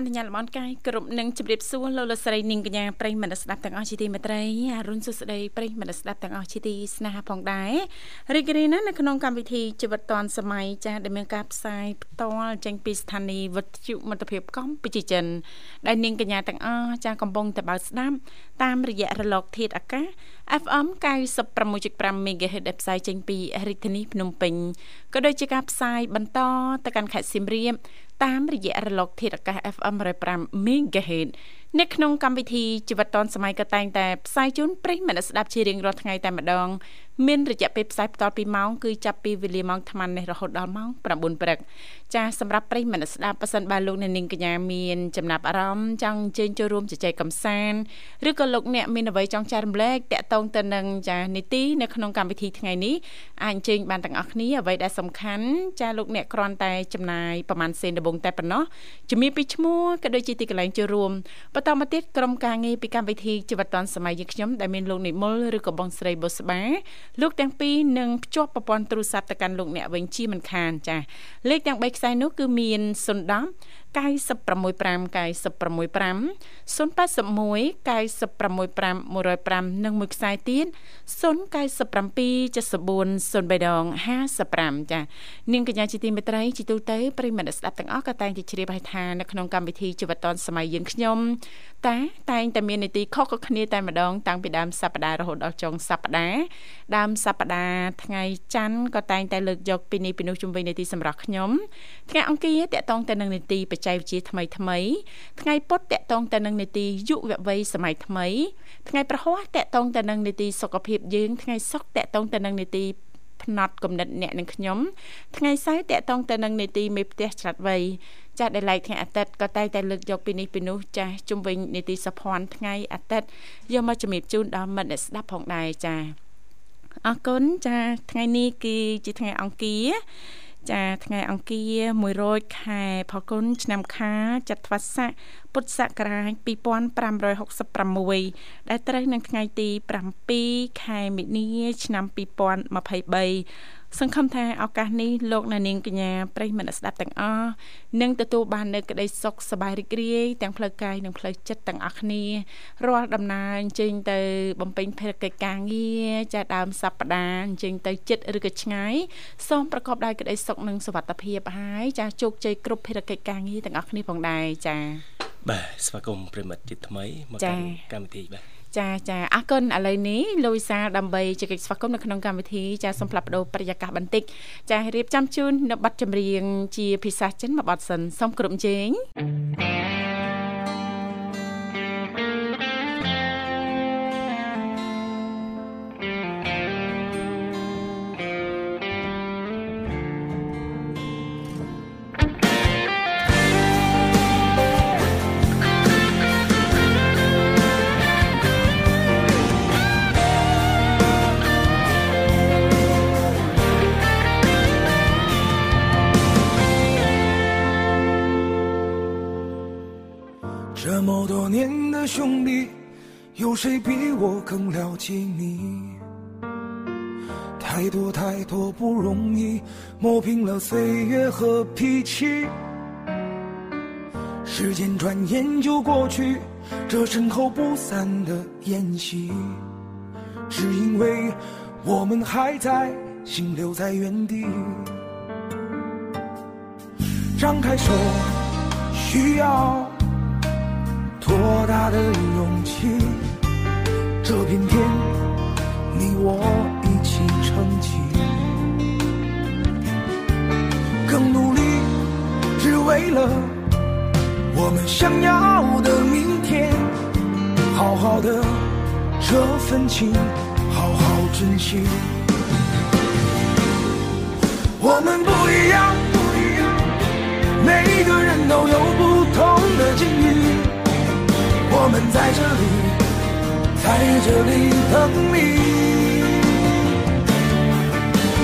អនុញ្ញាតលំអរកាយគ្រប់នឹងជម្រាបសួរលោកលោកស្រីនាងកញ្ញាប្រិយមិត្តស្ដាប់ទាំងអស់ជាទីមេត្រីអរុនសុស្ដីប្រិយមិត្តស្ដាប់ទាំងអស់ជាទីស្នេហាផងដែររីករាយណាស់នៅក្នុងកម្មវិធីជីវិតឌွန်សម័យចាស់ដែលមានការផ្សាយផ្ទាល់ចេញពីស្ថានីយ៍វិទ្យុមិត្តភាពកម្ពុជាចិនដែលនាងកញ្ញាទាំងអស់ចាស់កំពុងតែបើកស្ដាប់តាមរយៈរលក ធាតុអាកាស FM 96.5 MHz ដែលផ្សាយចេញពីរាជធានីភ្នំពេញក៏ដូចជាការផ្សាយបន្តទៅកាន់ខេត្តសៀមរាប តាមរយៈរលកធាតុអាកាស FM 105 MHz នៅក្នុងកម្មវិធីជីវិតឌុនសម័យក៏តែងតែផ្សាយជូនប្រិយមិត្តស្ដាប់ជារៀងរាល់ថ្ងៃតែម្ដងមានរយៈពេលផ្សាយបន្ត2ម៉ោងគឺចាប់ពីវេលាម៉ោង8:00នេះរហូតដល់ម៉ោង9:00ព្រឹកចាសម្រាប់ប្រិយមិត្តស្ដាប់ប៉ះសិនបើលោកអ្នកនាងកញ្ញាមានចំណាប់អារម្មណ៍ចង់អញ្ជើញចូលរួមជជែកកម្សាន្តឬក៏លោកអ្នកមានអ្វីចង់ចែករំលែកតាក់ទងទៅនឹងចានីតិនៅក្នុងកម្មវិធីថ្ងៃនេះអាចអញ្ជើញបានទាំងអស់គ្នាអ្វីដែលសំខាន់ចាលោកអ្នកគ្រាន់តែចំណាយប្រហែលសេនដបងតែប៉ុណ្ណោះជំរាបពីឈ្មោះក៏ដូចជាទីកន្លែងចូលរួមបន្តមកទៀតក្រុមការងារពីកម្មវិធីជីវិតឌွန်សម័យយើងខ្ញុំដែលមានលោកនិមលឬក៏បងស្រីបុស្បាលោកទាំងពីរនឹងភ្ជាប់ប្រព័ន្ធទូរស័ព្ទទៅកាន់លោកអ្នកវិញជាមិនខានចា៎លេខទាំង3ខ្សែនោះគឺមាន010 965 965 081 965 105និងមួយខ្សែទៀត097 74 03ដង55ចានាងកញ្ញាជាទីមេត្រីជីទូទៅប្រិមត្តស្ដាប់ទាំងអស់ក៏តែងតែជ្រាបហើយថានៅក្នុងកម្មវិធីជីវិតឌុនសម័យយើងខ្ញុំ តែតែងតែមាននីតិខុសៗគ្នាតែម្ដងតាំងពីដើមសប្ដាហ៍រហូតដល់ចុងសប្ដាហ៍ដើមសប្ដាហ៍ថ្ងៃច័ន្ទក៏តែងតែលើកយកពីនេះពីនោះជំវិញនីតិសម្រាប់ខ្ញុំថ្ងៃអង្គារតកតងទៅនឹងនីតិបច្ចេកវិទ្យាថ្មីថ្មីថ្ងៃពុធតកតងទៅនឹងនីតិយុវវ័យសម័យថ្មីថ្ងៃប្រហ័សតកតងទៅនឹងនីតិសុខភាពយើងថ្ងៃសុក្រតកតងទៅនឹងនីតិផ្នត់គំនិតអ្នកនឹងខ្ញុំថ្ងៃសៅរ៍តកតងទៅនឹងនីតិមេផ្ទះច្រាត់វ័យ ចាស់ដែលឡែកថ្ងៃអាទិត្យក៏តែងតែលើកយកពីនេះពីនោះចាស់ជុំវិញនីតិសភ័ណ្ឌថ្ងៃអាទិត្យយកមកជំរាបជូនដល់មិត្តអ្នកស្ដាប់ផងដែរចា៎អរគុណចាថ្ងៃនេះគឺជាថ្ងៃអង្គារចាថ្ងៃអង្គារ100ខែផលគុណឆ្នាំខាចត្វាស័កពុទ្ធសករាជ2566ដែលត្រូវនឹងថ្ងៃទី7ខែមិនិនាឆ្នាំ2023 សង្ឃឹមថាឱកាសនេះលោកអ្នកនាងកញ្ញាប្រិយមិត្តស្ដាប់ទាំងអស់នឹងទទួលបាននូវក្តីសុខសប្បាយរីករាយទាំងផ្លូវកាយនិងផ្លូវចិត្តទាំងអស់គ្នារាល់ដំណើរអញ្ជើញទៅបំពេញភារកិច្ចការងារចាដើមសប្ដាហ៍អញ្ជើញទៅចិត្តឬក៏ឆ្ងាយសូមប្រកបដោយក្តីសុខនិងសុវត្ថិភាពហើយចាជោគជ័យគ្រប់ភារកិច្ចការងារទាំងអស់គ្នាផងដែរចាបាទស្វាគមន៍ប្រិមិត្តជាថ្មីមកកាន់កម្មវិធីបាទ ចាចាអរគុណឥឡូវនេះលូយសាដើម្បីជែកស្វាគមន៍នៅក្នុងកម្មវិធីចាសូមផ្លាប់បដោប្រយាករបន្តិចចារៀបចំជូននៅប័ណ្ណចម្រៀងជាភាសាចិនមួយបទសិនសូមគ្រប់ជេង有脾气。时间转眼就过去，这身后不散的宴席，只因为我们还在，心留在原地。张开手，需要多大的勇气？这片天，你我一起撑起，更努力，为了我们想要的明天。好好的这份情，好好珍惜。我我们不一样，每个人都有不同的境遇。我们在这里，在这里等你。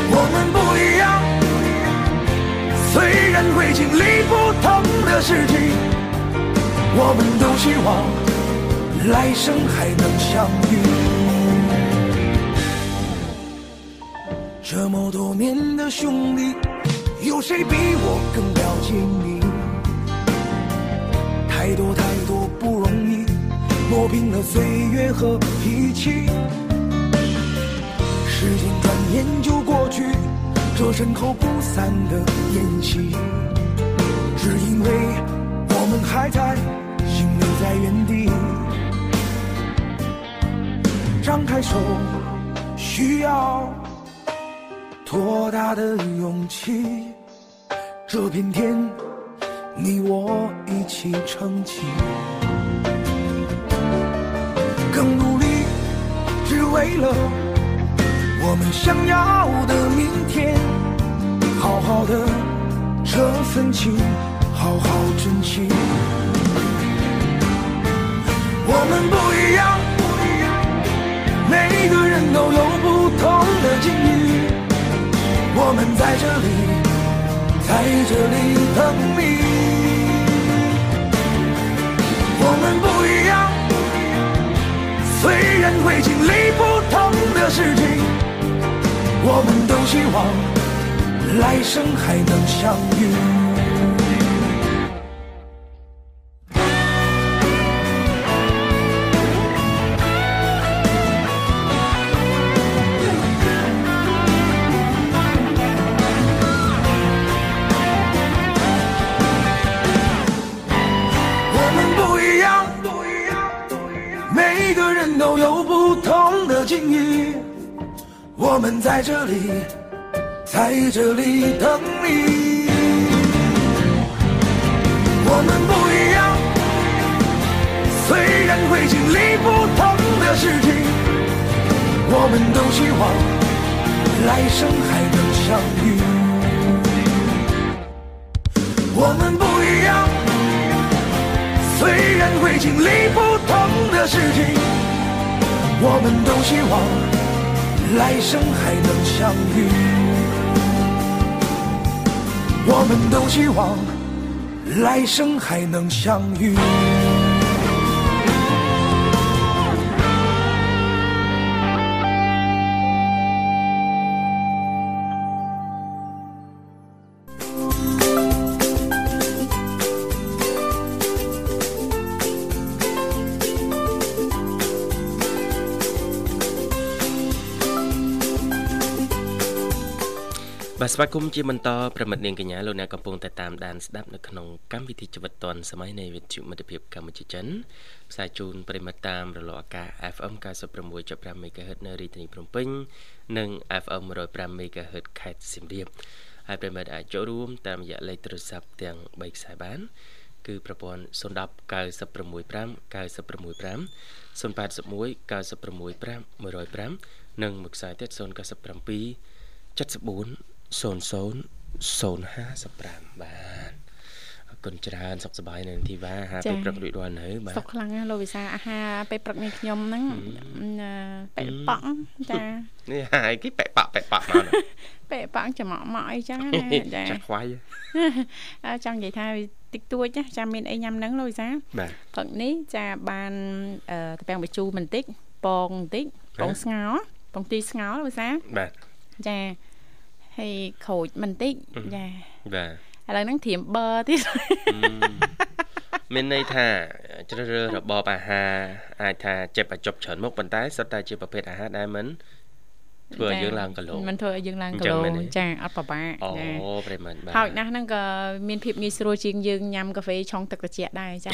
我们不一样，虽然会经历不同的事情，我们都希望来生还能相遇。这么多年的兄弟，有谁比我更了解你？太多太多不容易，磨平了岁月和脾气。时间转眼就过去，这身后不散的宴席，只因为我们还在，心留在原地。张开手，需要。多大的勇气？这片天，你我一起撑起。更努力，只为了我们想要的明天。好好的这份情，好好珍惜。我们不一样，每个人都有不同的境遇。我们在这里，在这里等你。我们不一样，虽然会经历不同的事情，我们都希望来生还能相遇。们在这里，在这里等你。我们不一样，虽然会经历不同的事情，我们都希望来生还能相遇。我们不一样，虽然会经历不同的事情，我们都希望。来生还能相遇，我们都希望来生还能相遇。 បាទស្វាគមន៍ជាបន្តប្រិមិត្តនាងកញ្ញាលោកអ្នកកំពុងតែតាមដានស្ដាប់នៅក្នុងកម្មវិធីជីវិតឌွန်សម័យនៃវិទ្យុមិត្តភាពកម្ពុជាចិនផ្សាយជូនប្រិមិត្តតាមរលកអាកាស FM 96.5 MHz នៅរាជធានីភ្នំពេញនិង FM 105 MHz ខេត្តសៀមរាបហើយប្រិមិត្តអាចចូលរួមតាមរយៈលេខទូរស័ព្ទទាំង3ខ្សែបាន គឺប្រព័ន្ធ010 965 965 081 965 105និងមួយខ្សែទៀត097 74 00 055បាទអរគុណច្រើនសុខសប្បាយនៅធីវ៉ាហាពេលព្រឹករួចរាល់នៅបាទសុខខ្លាំងណាស់លោកវិសាអាហារពេលព្រឹកនេះខ្ញុំហ្នឹងប៉ែប៉ក់ចានេះហើយគេប៉ែប៉ក់ប៉ែប៉ក់មកប៉ែប៉ក់ចំក់មកអីចឹងណាចាចាខ្វាយចង់និយាយថាតិចតួចណាចាមានអីញ៉ាំហ្នឹងលោកវិសាបាទព្រឹកនេះចាបានតាពាំងបញ្ជូរបន្តិចពងបន្តិចពងស្ងោរពងទីស្ងោរលោកវិសាបាទចា ហើយក្រូចបន្តិចចាបាទឥឡូវហ្នឹងត្រៀមប័រទៀតមានន័យថាជ្រើសរើសរបបអាហារអាចថាចេះបញ្ចប់ច្រើនមុខប៉ុន្តែសុទ្ធតែជាប្រភេទអាហារដែលមិនធ្វើឲ្យយើងឡើងគីឡូមិនធ្វើឲ្យយើងឡើងគីឡូចាអត់ពិបាកអូប្រិមត្តបាទហើយណាស់ហ្នឹងក៏មានភាពងាយស្រួលជាងយើងញ៉ាំកាហ្វេឆុងទឹកត្រជាក់ដែរចា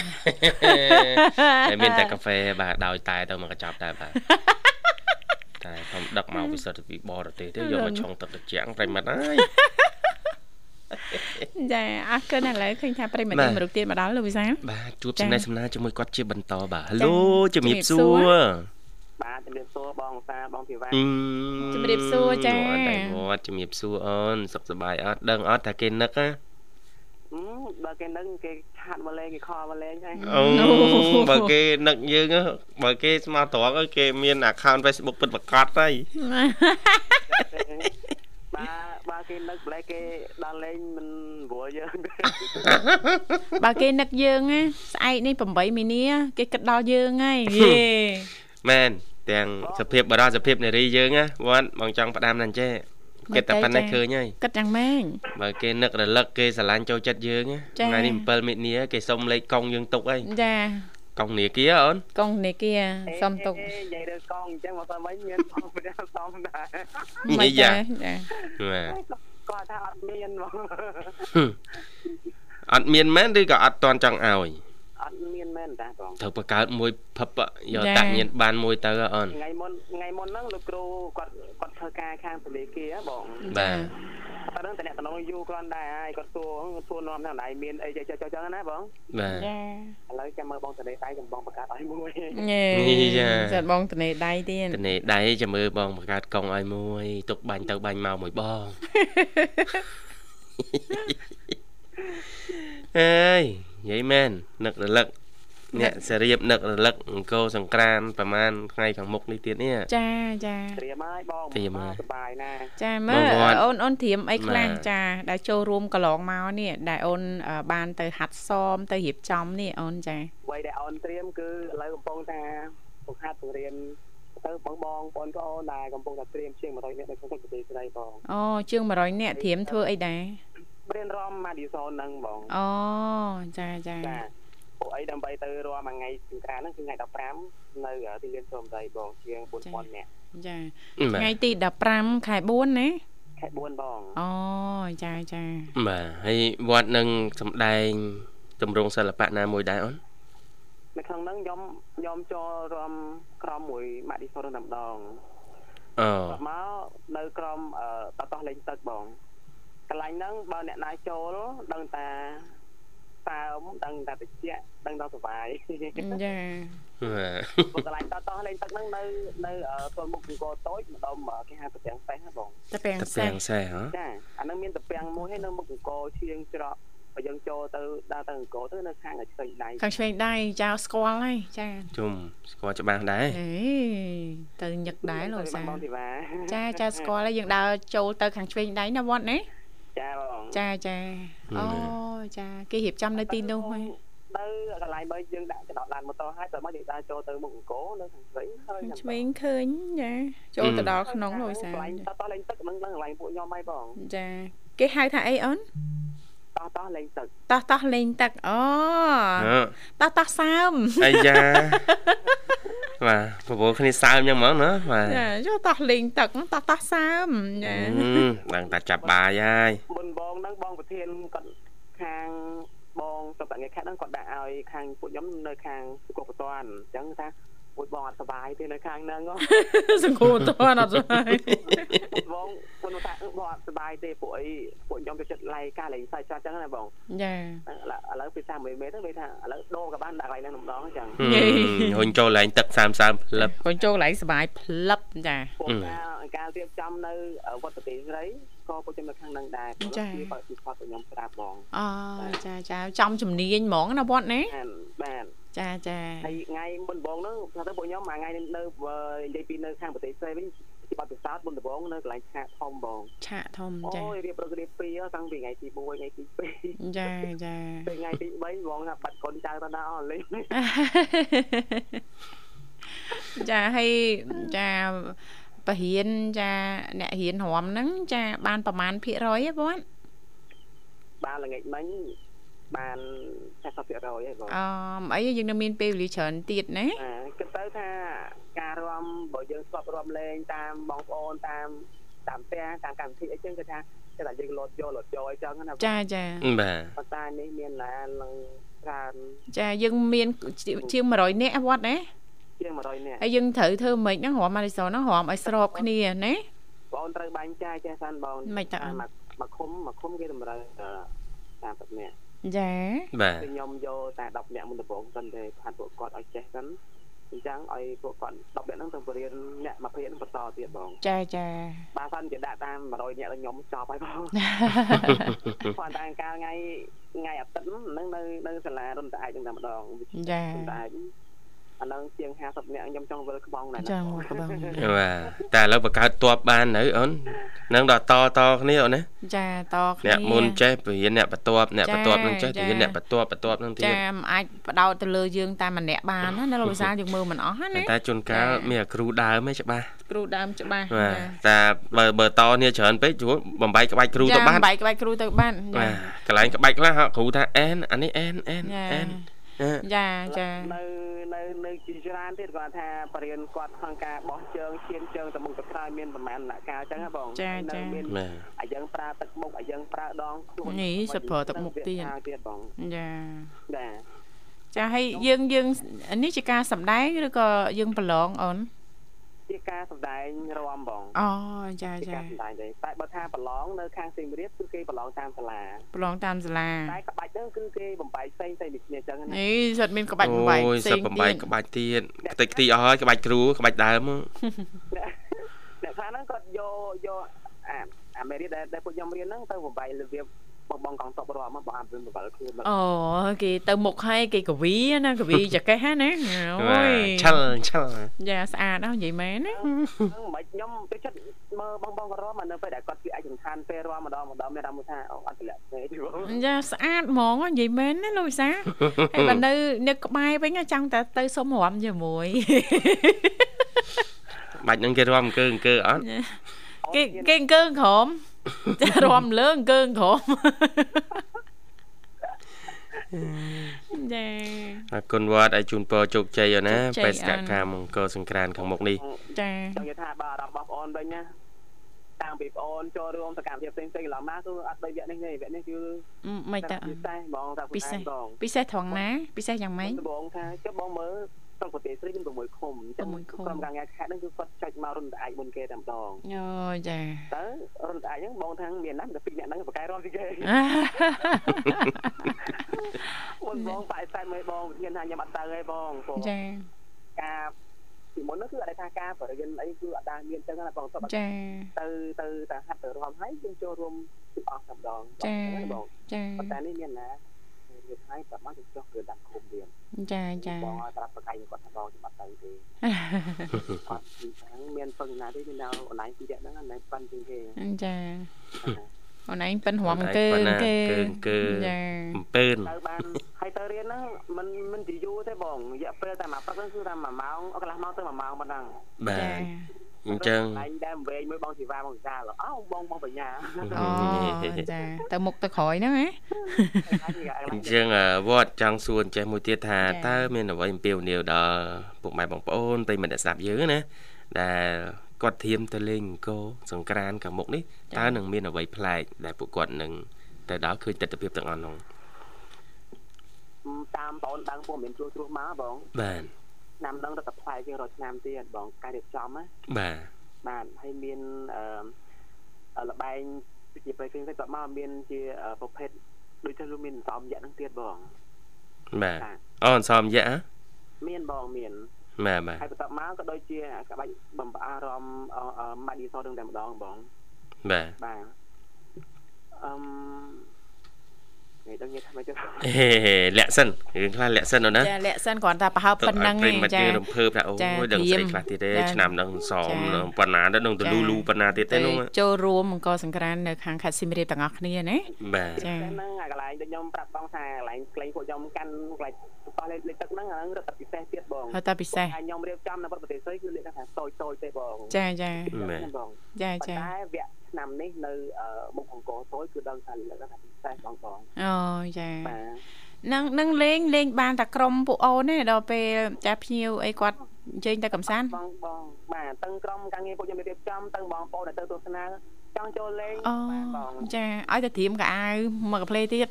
តែមានតែកាហ្វេបាទដោយតែទៅមកកញ្ចប់ដែរបាទ តែខ្ញុំដឹកមកពិសិដ្ឋពីបរទេសទេយកមកឆុងទឹកត្រជាក់ប្រិមិត្តអើយចាអរគុណឥឡូវឃើញថាប្រិមិត្តមរុកទៀតមកដល់លោកវិសាលបាទជួបសំណេះសំណាលជាមួយគាត់ជាបន្តបាទហៅជំរាបសួរបាទជំជំរាបសួរបងសាបងធីវ៉ាអឺជំរាបសួរចាអត់តែវត្តជំរាបសួរអូនសុខសប្បាយអត់ដឹងអត់ថាគេនឹកណាអឺ បើគេនឹងគេឆាត់មកលេងគេខលមកលេងហើយអូបើគេនឹកយើងហ៎បើគេស្មោះត្រង់ហ៎គេមាន account Facebook ពិតប្រាកដហើយបើបើគេនឹកប្លែកគេដល់លេងមិនព្រោះយើងបើគេនឹកយើងណាស្អែកនេះ8មីនាគេគិតដល់យើងហើយយេមែនទាំងសភាពបរោះសភាពនារីយើងណាវត្តបងចង់ផ្ដាំណាស់ចេះ គិតតែប៉ុណ្ណេះឃើញហើយគិតយ៉ាងម៉េចបើគេនឹករលឹកគេស្រឡាញ់ចូលចិត្តយើងណាចា៎ថ្ងៃនេះ7មិនិនាគេសុំលេខកង់យើងទុកហើយចាកង់នាគាអូនកងនេគាសុំទុកនិយាយរើកង់អញ្ចឹងមកសិនវិញមានបងប្រចាំសំដែរនិយាយយ៉ាចាបាទគាត់ថាអត់មានបងអត់មានមែនឬក៏អត់តន់ចង់ឲ្យអត់ មានមែនតាបងត្រូវបង្កើតមួយភពយកតាក់ញៀនបានមួយទៅហ៎អូនថ្ងៃមុនថ្ងៃមុនហ្នឹងលោកគ្រូគាត់គាត់ធ្វើការខាងពលាគាហ៎បងបាទតែហ្នឹងតំណតំណងយូរគ្រាន់ដែរហើយគាត់សួរសួរនាំថាណៃមានអីចុចចុចចឹងណាបងបាទចាឥឡូវចាំមើលបងតនេដៃចាំបងបង្កើតឲ្យមួយញេនេះចាចាត់បងត្នេដៃទៀតតនេដៃចាំមើលបងបង្កើតកង់ឲ្យមួយទុកបាញ់ទៅបាញ់មកមួយបងអើយនិយាយមែននឹករលឹក អ្នកសរៀបនឹករលឹកអង្គរសង្ក្រានប្រហែលថ្ងៃខាងមុខនេះទៀតនេះចាចាត្រៀមហើយបងត្រៀមហើយសប្បាយណាស់ចាមើលបងវត្តអូនអូនត្រៀមអីខ្លះបាទចាដែលចូលរួមកន្លងមកនេះដែលអូនអឺបានទៅហាត់សមទៅរៀបចំនេះអូនចាអ្វីដែលអូនត្រៀមគឺឥឡូវកំពុងថាបង្ហាត់បង្រៀនទៅបងបងបងប្អូនដែលកំពុងតែត្រៀមជាង100នាក់នៅក្នុងប្រទេសស្រីបងអូជាង100នាក់ត្រៀមធ្វើអីដែររៀនរំម៉ាឌីសូនហ្នឹងបងអូចាចាចា ពួកអីដើម្បីទៅរំមួយថ្ងៃសង្ក្រានហ្នឹងគឺថ្ងៃ15នៅទីលានសូមស្រីបងជាង4000នាក់ចាបាទថ្ងៃទី15ខែ4ណាខែ4បងអូចាចាបាទហើយវត្តនឹងសំដែងទម្រង់សិល្បៈណាមួយដែរអូននៅក្នុងហ្នឹងខ្ញុំខ្ញុំចូលរំក្រុមមួយម៉ាឌីសូនតែម្ដងអូគាត់មកនៅក្រុមអឺតតោះលេងទឹកបងកន្លែងហ្នឹងបើអ្នកណាចូលដឹងតា តើមដឹងតាតិចដឹងដល់សុបាយចាបាទព្រោះកន្លែងតតោះលេងទឹកហ្នឹងនៅនៅអឺទល់មុខអង្គរតូចម្ដុំអឺគេហៅតាពាំងសេះណាបងតែពាំងតសេះពាំងសេះហ៎ចាអាហ្នឹងមានតាពាំងមួយហើយនៅមុខអង្គរឈៀងច្រកបើយើងចូលទៅដើរទៅអង្គរទៅនៅខាងឆ្វេងដៃខាងឆ្វេងដៃចៅស្គាល់ហើយចាជុំស្គាល់ច្បាស់ដែរអេទៅញឹកដែរលោកសាបងធីវ៉ាចាចាស្គាល់ហើយយើងដើរចូលទៅខាងឆ្វេងដៃណាវត្តណា ចាបងចាចាអូចាគេរៀបចំនៅទីនោះហើយទៅកន្លែងបើយើងដាក់ចំណតឡានម៉ូតូហើយតើមកយើងដើរចូលទៅមុខអង្គរនៅខាងឆ្វេងហើយខាងឆ្វេងឃើញចាចូលទៅដល់ក្នុងលោកសាកន្លែងតតោះលេងទឹកហ្នឹងហ្នឹងកន្លែងពួកខ្ញុំហើយបងចាគេហៅថាអីអូនតោះតោះលេងទឹកតោះតោះលេងទឹកអូអឺតោះតោះសើមអាយ៉ា បាទប្រពន្ធគ្នាសើមអញ្ចឹងហ្មងណាបាទចាចូលតោះលេងទឹកតោះតោះសើមចាអឺដឹងតែចាប់បាយហើយមុនបងហ្នឹងបងប្រធានគាត់ខាងបងសុខតងារខេត្តហ្នឹងគាត់ដាក់ឲ្យខាងពួកខ្ញុំនៅខាងសុខុបតានអញ្ចឹងថា ពួកបងអត់សុបាយទេនៅខាងហ្នឹងហ៎សង្គមតន់អត់ស្ហើយពួកបងពួកថាអឺបងអត់សុបាយទេពួកអីពួកខ្ញុំទៅចិត្តឡៃការលេងសាច់ច្រើនអញ្ចឹងណាបងចាឥឡូវឥឡូវពី30មេទៅវាថាឥឡូវដូរក៏បានដាក់កន្លែងហ្នឹងម្ដងអញ្ចឹងយេហុញចូលឡើងទឹកសើមសើមផ្លឹបកូនចូលកន្លែងសុបាយផ្លឹបចាពួកអឺការការរៀបចំនៅវត្តប្រទេសស្រីក៏ពួកខ្ញុំនៅខាងហ្នឹងដែរព្រោះវាបើពីគាត់ពួកខ្ញុំស្ដាប់បងអូចាចាចំជំនាញហ្មងណាវត្តណាបានបាន ចាចាហើយថ្ងៃមុនដំបូងហ្នឹងថាទៅពួកខ្ញុំមួយថ្ងៃនៅនៅបើនិយាយពីនៅខាងប្រទេសស្រីវិញជាបទពិសោធន៍មុនដំបូងនៅកន្លែងឆាកធំបងឆាកធំអូចាយរៀបរករៀបពីរតាំងពីថ្ងៃទី1ថ្ងៃទី2ចាចាទៅថ្ងៃទី3បងថាបាត់កូនចៅទៅដល់អស់លេងចាហើយចាបរិញ្ញាចាអ្នករៀនរំហ្នឹងចាបានប្រមាណភាគរយហ៎បងបានល្ងាចមិញ បាន80%ហើយបងអមអីយើងនៅមានពេលវេលាច្រើនទៀតណាអាគិតទៅថាការរំបើយើងស្គាល់រំលេងតាមបងប្អូនតាមតាមផ្ទះតាមកម្មវិធីអីចឹងគឺថាគេថាយើងលោតយកលោតយកអីចឹងណាចាចាបាទប៉ុន្តែនេះមានឡានឡើងច្រើនចាយើងមានជាង100នាក់វត្តណាជាង100នាក់ហើយយើងត្រូវធ្វើម៉េចហ្នឹងរំម៉ារីសូហ្នឹងរំឲ្យស្របគ្នាណាបងត្រូវបាញ់ចាយចេះសានបងមិនតើអត់មកមកឃុំមកឃុំគេតម្រូវ30នាក់ ចាបាទគឺខ្ញុំយកតែ10នាក់មុនដំបូងសិនទេផាត់ពួកគាត់ឲ្យចេះសិនអញ្ចឹងឲ្យពួកគាត់10នាក់ហ្នឹងទៅបរៀនអ្នក20នាក់ហ្នឹងបន្តទៀតបងចាចាបើសិនជាដាក់តាម100នាក់ដល់ខ្ញុំចប់ហើយបងគាត់តែកាលថ្ងៃថ្ងៃអាទិត្យហ្នឹងនៅនៅសាលារុនតាអាចហ្នឹងតែម្ដងចារុនតាអាច អាហ្នឹងជាង50នាក់ខ្ញុំចង់វិលក្បងដែរចាមកកបងបាទតែឥឡូវបង្កើតតបបាននៅអូននឹងដល់តតគ្នាអូនណាចាតគ្នាអ្នកមុនចេះបរៀនអ្នកបន្ទាប់អ្នកចាបន្ទាប់នឹងចេះចាបរៀនអ្នកបន្ទាប់បន្ទាប់នឹងទៀតចាមិនអាចបដោតទៅលើយើងតែម្នាក់បានណាណាលោកវិសាលយើងមើលមិនអស់ណាតែជួនកាលចាមានអាគ្រូដើមឯងច្បាស់គ្រូដើមច្បាស់បាទតែបើបើតគ្នាច្រើនពេកជួនបំបីក្បាច់គ្រូទៅបាត់បែកក្បាច់គ្រូទៅបានបាទកន្លែងក្បាច់ខ្លះហ่ะគ្រូថាអែនអានេះអែនអែនចាអែនអឺ ចាចានៅនៅនៅជាច្រើនទៀតគាត់ថាបរៀនគាត់ក្នុងការបោះជើងឈានជើងទៅមុខទៅក្រោយមានប្រមាណដំណាក់កាលអញ្ចឹងហ៎បងមានបាទអាយើងប្រើទឹកមុខអាយើងប្រើដងខ្លួននេះសិតប្រើទឹកមុខទៀតទៀតបងចាបាទចាហើយយើងយើងនេះជាការសម្ដែងឬក៏យើងប្រឡងអូន ជាការសម្ដែងរំបងអូចាជាចាការសម្ដែងទេតែបើថាប្រឡងនៅខាងសៀមរាបគឺគេប្រឡងតាមសាលាប្រឡងតាមសាលាតែក្បាច់ហ្នឹងគឺគេបំបែកផ្សេងផ្សេងដូចគ្នាអញ្ចឹងណានេះសិតមានក្បាច់បំបែកអូយផ្សេសិងតបំបីទៀតក្បាច់ទៀតខ្ទេចខ្ទីអស់ហើយក្បាច់គ្រូក្បាច់ដើមមកអ្នកខ្លះហ្នឹងគាត់យកយកអាអាមេរិកដែលដែលពួកខ្ញុំរៀនហ្នឹងទៅបំបែករបៀប បងបងកងតបរមមកបងអាប់វិញបបលខ្លួនមកអូគេទៅមុខហើយគេកវីណាកវីចកេះហ្នឹងណាអូយឆិលឆិលយ៉ាស្អាតណាស់និយាយមែនណាហ្នឹងមិនខ្ញុំទៅចិត្តមើលបងបងក៏រមមកនៅពេលដែលគាត់ពីឯកសណ្ឋានពេលរមម្ដងម្ដងមានអារម្មណ៍ថាអូអត់ទម្លាក់ទេទីបងយ៉ាស្អាតហ្មងនិយាយមែនណាលោកវិសាហើយបើនៅនៅក្បែរវិញចង់តែទៅសុំរំជាមួយបាច់នឹងគេរំអង្គើអង្គើអត់គេគេអង្គើក្រម ចារំលើអង្គើក្រមចាអរគុណវត្តឲ្យជូនពរជោគជ័យអូណាជោគជ័យបេសកអានកម្មមង្គលសង្ក្រានខាងមុខនេះចាចង់និយាយថាបើអារម្មណ៍របស់បងអូនវិញណាតាំងពីបងអូនចូលរួមសកម្មភាពផ្សេងផ្សេងៗឡើងមកគឺអត់បីវគ្គនេះទេវគ្គនេះគឺមិនតើពិសេសបងតាពិសេសបងពិសេសត្រង់ណាពិសេសយ៉ាងម៉េចដំបងថាចុះបងមើល ស្រុកប្រទេសស្រីមាន6ឃុំអញ្ចឹង6ឃុំក្រុមការងារខេត្តហ្នឹងគឺគាត់ចុចមករុនតអាចមុនគេតែម្ដងអូចាតើរុនតអាចហ្នឹងបងថាមានណាស់តែពីរអ្នកហ្នឹងប្រកែរំពីគេមុនបងប៉ែសែនមើលបងវិធានថាខ្ញុំអត់ទៅទេបងព្រោះចាការពីមុនហ្នឹងគឺអត់ថាការបរិយាអីគឺអត់ដែរមានចឹងណាបងសុំចាទៅទៅតែហាត់ទៅរំហើយយើងចូលរួមទាំងអស់តែម្ដងចាបងចាប៉ុន្តែនេះមានណា និយាយថាប្រហែលទៅចុះគឺដាក់ឃុំទៀតចាចាបងឲ្យប្រាប់ប្រកែកគាត់ថាបងខ្ញុំអត់ទៅទេគាត់ពីខាងមានពឹងណាទេមាននៅអនឡាញពីរហ្នឹងអនឡាញប៉ាន់ជាងគេចាអូនឯងប៉ិនរំអង្គើប៉ុណ្ណាគេគឺអង្គើចាអំពើនទៅបានហើយទៅរៀនហ្នឹងមិនមិនជាយូរទេបងរយៈពេលតែមួយព្រឹកហ្នឹងគឺតែ1ម៉ោងកន្លះម៉ោងទៅ1ម៉ោងប៉ុណ្ណឹងបាចាទ អញ្ចឹងឯងដែលវែងមួយបងជីវ៉ាបងវិសាលអោបងបងបញ្ញាអូចាទៅមុខទៅក្រោយហ្នឹងហ៎អញ្ចឹងអឺវត្តចង់សួរចេះមួយទៀតថាចា៎តើមានអ្វីអំពាវនាវដល់ពុកម៉ែបងប្អូនប្រិយមិត្តអ្នកស្ដាប់យើងណាដែលគាត់ធៀមទៅលេងអង្គរសង្ក្រានខាងមុខនេះតើនឹងមានអ្វីប្លែកដែលពួកគាត់នឹងទៅដល់ឃើញទស្សនវិជ្ជាទាំងអស់នោះតាមបងដឹងពួកមានជួសជ្រុះមកបងបាទ ឆ្នាំហ្នឹងរត់តែផ្លែជាងរាល់ឆ្នាំទៀតបងការរៀបចំណាបាទបាទហើយមានអឺលបែងជាប្រេផ្សេងៗគាត់មកមានជាប្រភេទដូចទៅមានសំយៈហ្នឹងទៀតបងបាទអូអនសមយៈហ៎មានបងមានបាទបាទហើយបន្ទាប់មកក៏ដូចជាក្បាច់បំផ្អារម្មណ៍ម៉ាឌីសនឹងតែម្ដងបងបាទបាទអឺមនេះ ដឹងនិយាយថាម៉េចទៅហេលាក់សិនរឿងខ្លះលាក់សិនអូនណាចាលាក់សិនគ្រាន់តែប្រហើបប៉ុណ្ណឹងប្រិឯយងមិត្តចាយើងរំភើបថាអូចាយដឹងស្អីត្រៀមខ្លះទៀតទេចាឆ្នាំហ្នឹងសមចានឹងប៉ុណ្ណាទៅនឹងទៅចាលូលូប៉ុណ្ណាទៀតទេទៅនោះចូលរួមអង្គរសង្ក្រាននៅខាងខេត្តសៀមរាបទាំងអស់គ្នាណាបាទចាហ្នឹងអាកន្លែងដូចខ្ញុំប្រាប់បងថាកន្លែងក្លែងពួកខ្ញុំកាន់កន្លែងបោះលេខលេខទឹកហ្នឹងអាហ្នឹងរត់តែពិសេសទៀតបងហើយតែពិសេសហើយខ្ញុំរៀបចំនៅប្រទេសស្រីគឺលេខថាតូចតូចទេបងចាចាបាទបងចាប៉ុចាន្តែវគ្គ ឆ្នាំនេះនៅមុខអង្គរតូចគឺដឹងថាលេខថាពិសេសបងបងអូចាបាទនឹងនឹងលេងលេងបានតែក្រុមពួកអូនទេដល់ពេលចាភ្ញៀវអីគាត់អញ្ជើញទៅកំសាន្តបងបងបាទទាំងក្រុមការងារពួកខ្ញុំរៀបចំទាំងបងប្អូនដែលទៅទស្សនាចង់ចូលលេងអូបាទបងចាឲ្យតែត្រៀមកៅអៅមកកាផ្លេទៀត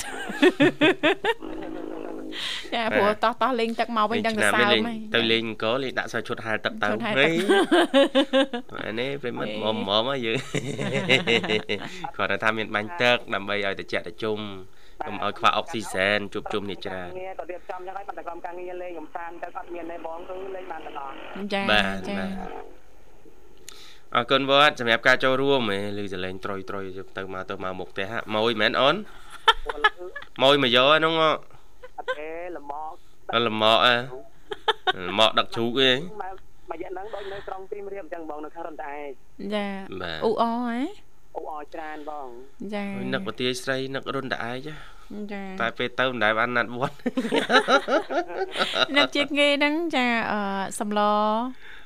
ចាព្រោះតោះតោះលេងទឹកមកវិញដឹងតែសើមលេងហើយទៅលេងអង្គរលេងដាក់សោឈុតហាលទឹកទៅឈុតហាលហេទឹកអានេះប្រិមិត្តហេមុំមុំហើយយើងគាត់ថាមានបាញ់ទឹកដើម្បីឲ្យត្រជាក់ត្រជុំកុំឲ្យខ្វះអុកស៊ីសែនជួបជុំនេះច្រើនងារក៏រៀបចំចឹងហើយបាត់តែក្រុមការងារលេងកំសាន្តទៅអត់មានទេបងគឺលេងបានទាំងអស់ចាបាទចាបាទអរគុណវត្តសម្រាប់ការចូលរួមហ៎ឮសលេងត្រុយត្រុយទៅមកទៅមកមុខផ្ទះហ่ะម៉ួយមែនអូនពលគឺម៉ួយមកយកហ្នឹងហ៎អត់ទេល្មកអត់ លមកអើលមកដឹកជ្រូកឯងមកមួយរយៈហ្នឹងដូចនៅក្រុងទីមរៀបអញ្ចឹងបងនៅខាងរំតែឯងចាបាទអ៊ូអហ៎អូអច្រើនបងចានឹកប្រទាយស្រីនឹករុនតឯកចាតែពេលទៅមិនដែលបានណាត់វត្តនឹកជាគេហ្នឹងចាអឺសំឡ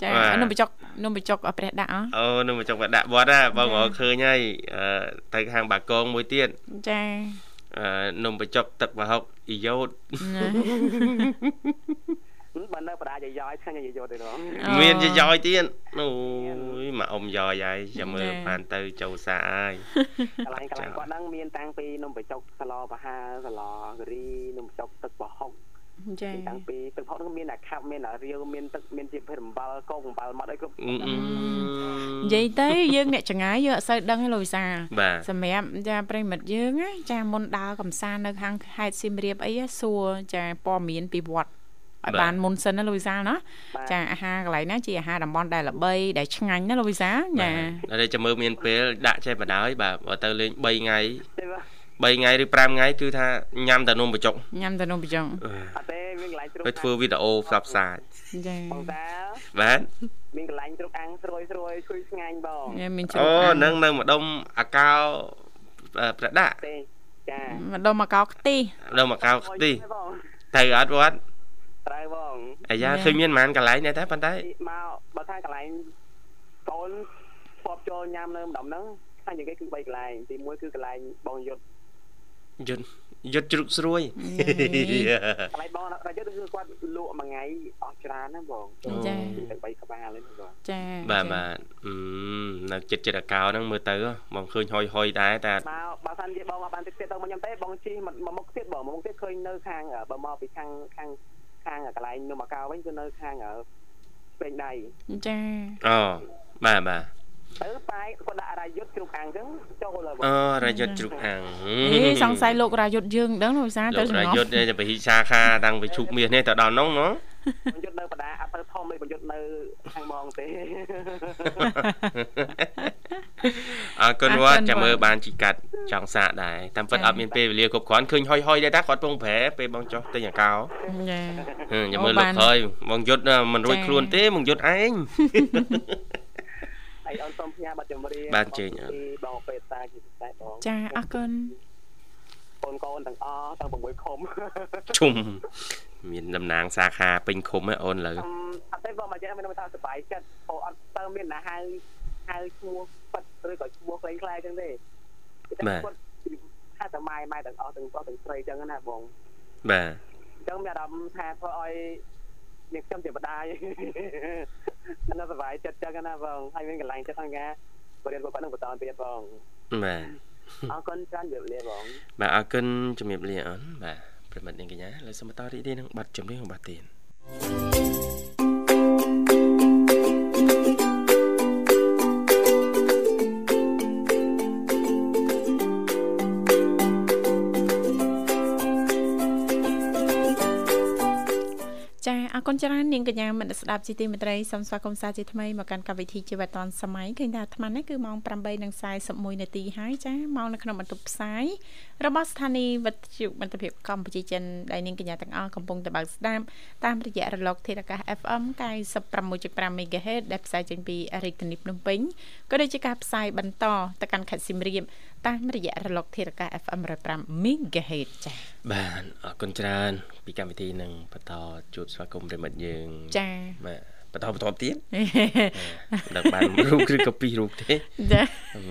ចាបាទនំបញ្ចុកនំបញ្ចុកព្រះដាក់អអូនឹងមកចង់មកដាក់វត្តហ่ะបងរកឃើញហើយអឺទៅខាងបាកងមួយទៀតចាអឺ នំបញ្ចុកទឹកប្រហុកអ៊ីយ៉ូតណាបើនៅបដាយាយថ្ងៃយាយយកទេបងអូមានជាយ៉យទៀតអូយមកអ៊ំយ៉យហើយចាំមើលចាបានទៅចូលសាហើយកន្លែងកន្លែងគាត់ហ្នឹងមានតាំងពីនំបញ្ចុកសាឡបហាសាឡគិរីនំបញ្ចុកទឹកប្រហុក ចាតាំងពីទឹកប្រហុកហ្នឹងមានអាខាប់មានអារាវមានទឹកមានជាភេទអំបិលកោកអំបិលមកឲ្យគ្រប់អ៊ឺអ៊ឺនិយាយទៅយើងអ្នកចងាយយើងអត់សូវដឹងទេលោកវិសាបាទសម្រាប់ចាប្រិមិត្តយើងណាចាមុនដើរកំសាន្តនៅខាងខេត្តសៀមរាបអីណាសួរចាព័ត៌មានពីវត្តឲ្យបានមុនសិនណាលោកវិសាលណាចាអាហារកន្លែងណាជាអាហារតំបន់ដែលល្បីដែលឆ្ងាញ់ណាលោកវិសាលចាបាទតែចាំមើលមានពេលដាក់ចេះបណ្ដោយបាទបើទៅលេង3ថ្ងៃទេបាទ 3ថ្ងៃឬ5ថ្ងៃគឺថាញ៉ាំតែនំបញ្ចុកញ៉ាំតែនំបញ្ចុងអត់ទេមានកន្លែងជ្រុកទៅធ្វើវីដេអូផ្សព្វផ្សាយចាបងតាបាទមានកន្លែងជ្រុកអាំងស្រួយស្រួយឈ្ងុយឆ្ងាញ់បងញ៉ាំមានជ្រូអូកអាំងនឹងនៅម្ដុំអាកោអឺប្រដាក់ទេចាម្ដុំមកកោខ្ទិះម្ដុំអាកោខ្ទិះបងទៅអត់វត្តត្រូវបងអាយ៉ាយ៉ាឃើញមានប៉ុន្មានកន្លែងដែរតែប៉ុន្តែមកបើថាកន្លែងកូនពបចូលញ៉ាំនៅម្ដុំហ្នឹងខាងជាងគេគឺ3កន្លែងទី1គឺកន្លែងបងយុទ្ធ យន្តយន្តជ្រុកស្រួយកន្លែងបងរយុទ្ធគឺគាត់លក់មួយថ្ងៃអស់ច្រើនណាបងចាពីទៅ3ក្បាលហ្នឹងបងចាបាទបាទអឺនៅចិត្តចិត្តអាកោហ្នឹងមើលទៅបងឃើញហុយហុយដែរតែមកបើសិនជាបងមកបានទឹកទៀតទៅមកខ្ញុំទេបងជិះមកមុខទៀតបងមកមុខទៀតឃើញនៅខាងបើមកពីខាងខាងខាងកន្លែងនំអាកៅវិញគឺនៅខាងពេញដៃចាអូបាទបាទ ទៅប៉ែគាត់ដាក់រាយុទ្ធជ្រុកអាំងអញ្ចឹងចូលលើបងអូរយុទ្ធជ្រុកអាំងអេសង្ស័យលោករយុទ្ធយើងដឹងលោកវិសាលលោទៅកសរងំយុទ្ធនេះបរិឆាខាតាំងពីជុកមាសនេះទៅដល់នោះណូបងយុទ្ធនៅបដាអត់ទៅធំទេបងយុទ្ធនៅខាងបងទេអរគុណវត្តចាំមើលបានជីកាត់ចង់សាកដែរតាមពិតអត់មានពេលវេលាគ្រប់គ្រាន់ឃើញហុយហុយដែរតាគាត់ពងប្រែពេលបងចុះទិញអាកោចាហឹមចាំមើលអូលោកបានក្រោយបងយុទ្ធមិនរួចចាខ្លួនទេបងយុទ្ធឯងហើយ អូនសូមផ្ញើប័ណ្ណចម្រៀងបានជើញអត់ពីបងពេតាជាពិសេសបងចាអរគុណកូនកូនទាំងអស់ទាំង6ខុំជុំមានតំណាងសាខាពេញឃុំហ៎អូនលើអឺអត់ទេបងមកចេះមានថាសុបាយចិត្តអូអត់ទៅមានណាហៅហៅឈ្មោះប៉ិតឬក៏ឈ្មោះខ្លីខ្លីអញ្ចឹងទេគាត់ហៅតែម៉ែម៉ែទាំងអស់ទាំងបងទាំងស្រីអញ្ចឹងណាបងបាទអញ្ចឹងមានអារម្មណ៍ថាធ្វើឲ្យយើងខ្ញុំជាបដាយ ណាសុបាយចិត្តអញ្ចឹងណាបងហើយមានកន្លែងចិត្តអង្គការបរិយាគាត់នឹងបន្តទៀតបងបាទអរគុណច្រើនជម្រាបលាបងបាទអរគុណជំរាបលាអូនបាទប្រិមិត្តនាងកញ្ញាលើសូមបន្តរីករាយនឹងប័ណ្ណចម្រៀងរបស់ទៀតចា អរគុណច្រើននាងកញ្ញាមនស្សស្ដាប់ជីទីមេត្រីសូមស្វាគមន៍សាជាថ្មីមកកាន់កម្មវិធីជីវិតឌွန်សម័យឃើញថាអាត្មានេះគឺម៉ោង8:41នាទីហើយចាមកនៅក្នុងបន្ទប់ផ្សាយរបស់ស្ថានីយ៍វិទ្យុមិត្តភាពកម្ពុជាចិនដែលនាងកញ្ញាទាំងអស់កំពុងតែបើកស្ដាប់តាមរយៈរលកធាតុអាកាស FM 96.5 MHz ដែលផ្សាយចេញពីរាជធានីភ្នំពេញក៏ដូចជាការផ្សាយបន្តទៅកាន់ខេត្តសៀមរាបតាមរយៈរលកធាតុអាកាស FM 105 MHz ចាបាទអរគុណច្រើនពីកម្មវិធីនឹងបន្តជួបស្វាគមន៍ប្រិមិត្តយើងចាបាទបន្តបន្តទៀតដល់បានរូបឬក៏ពីររូបទេចា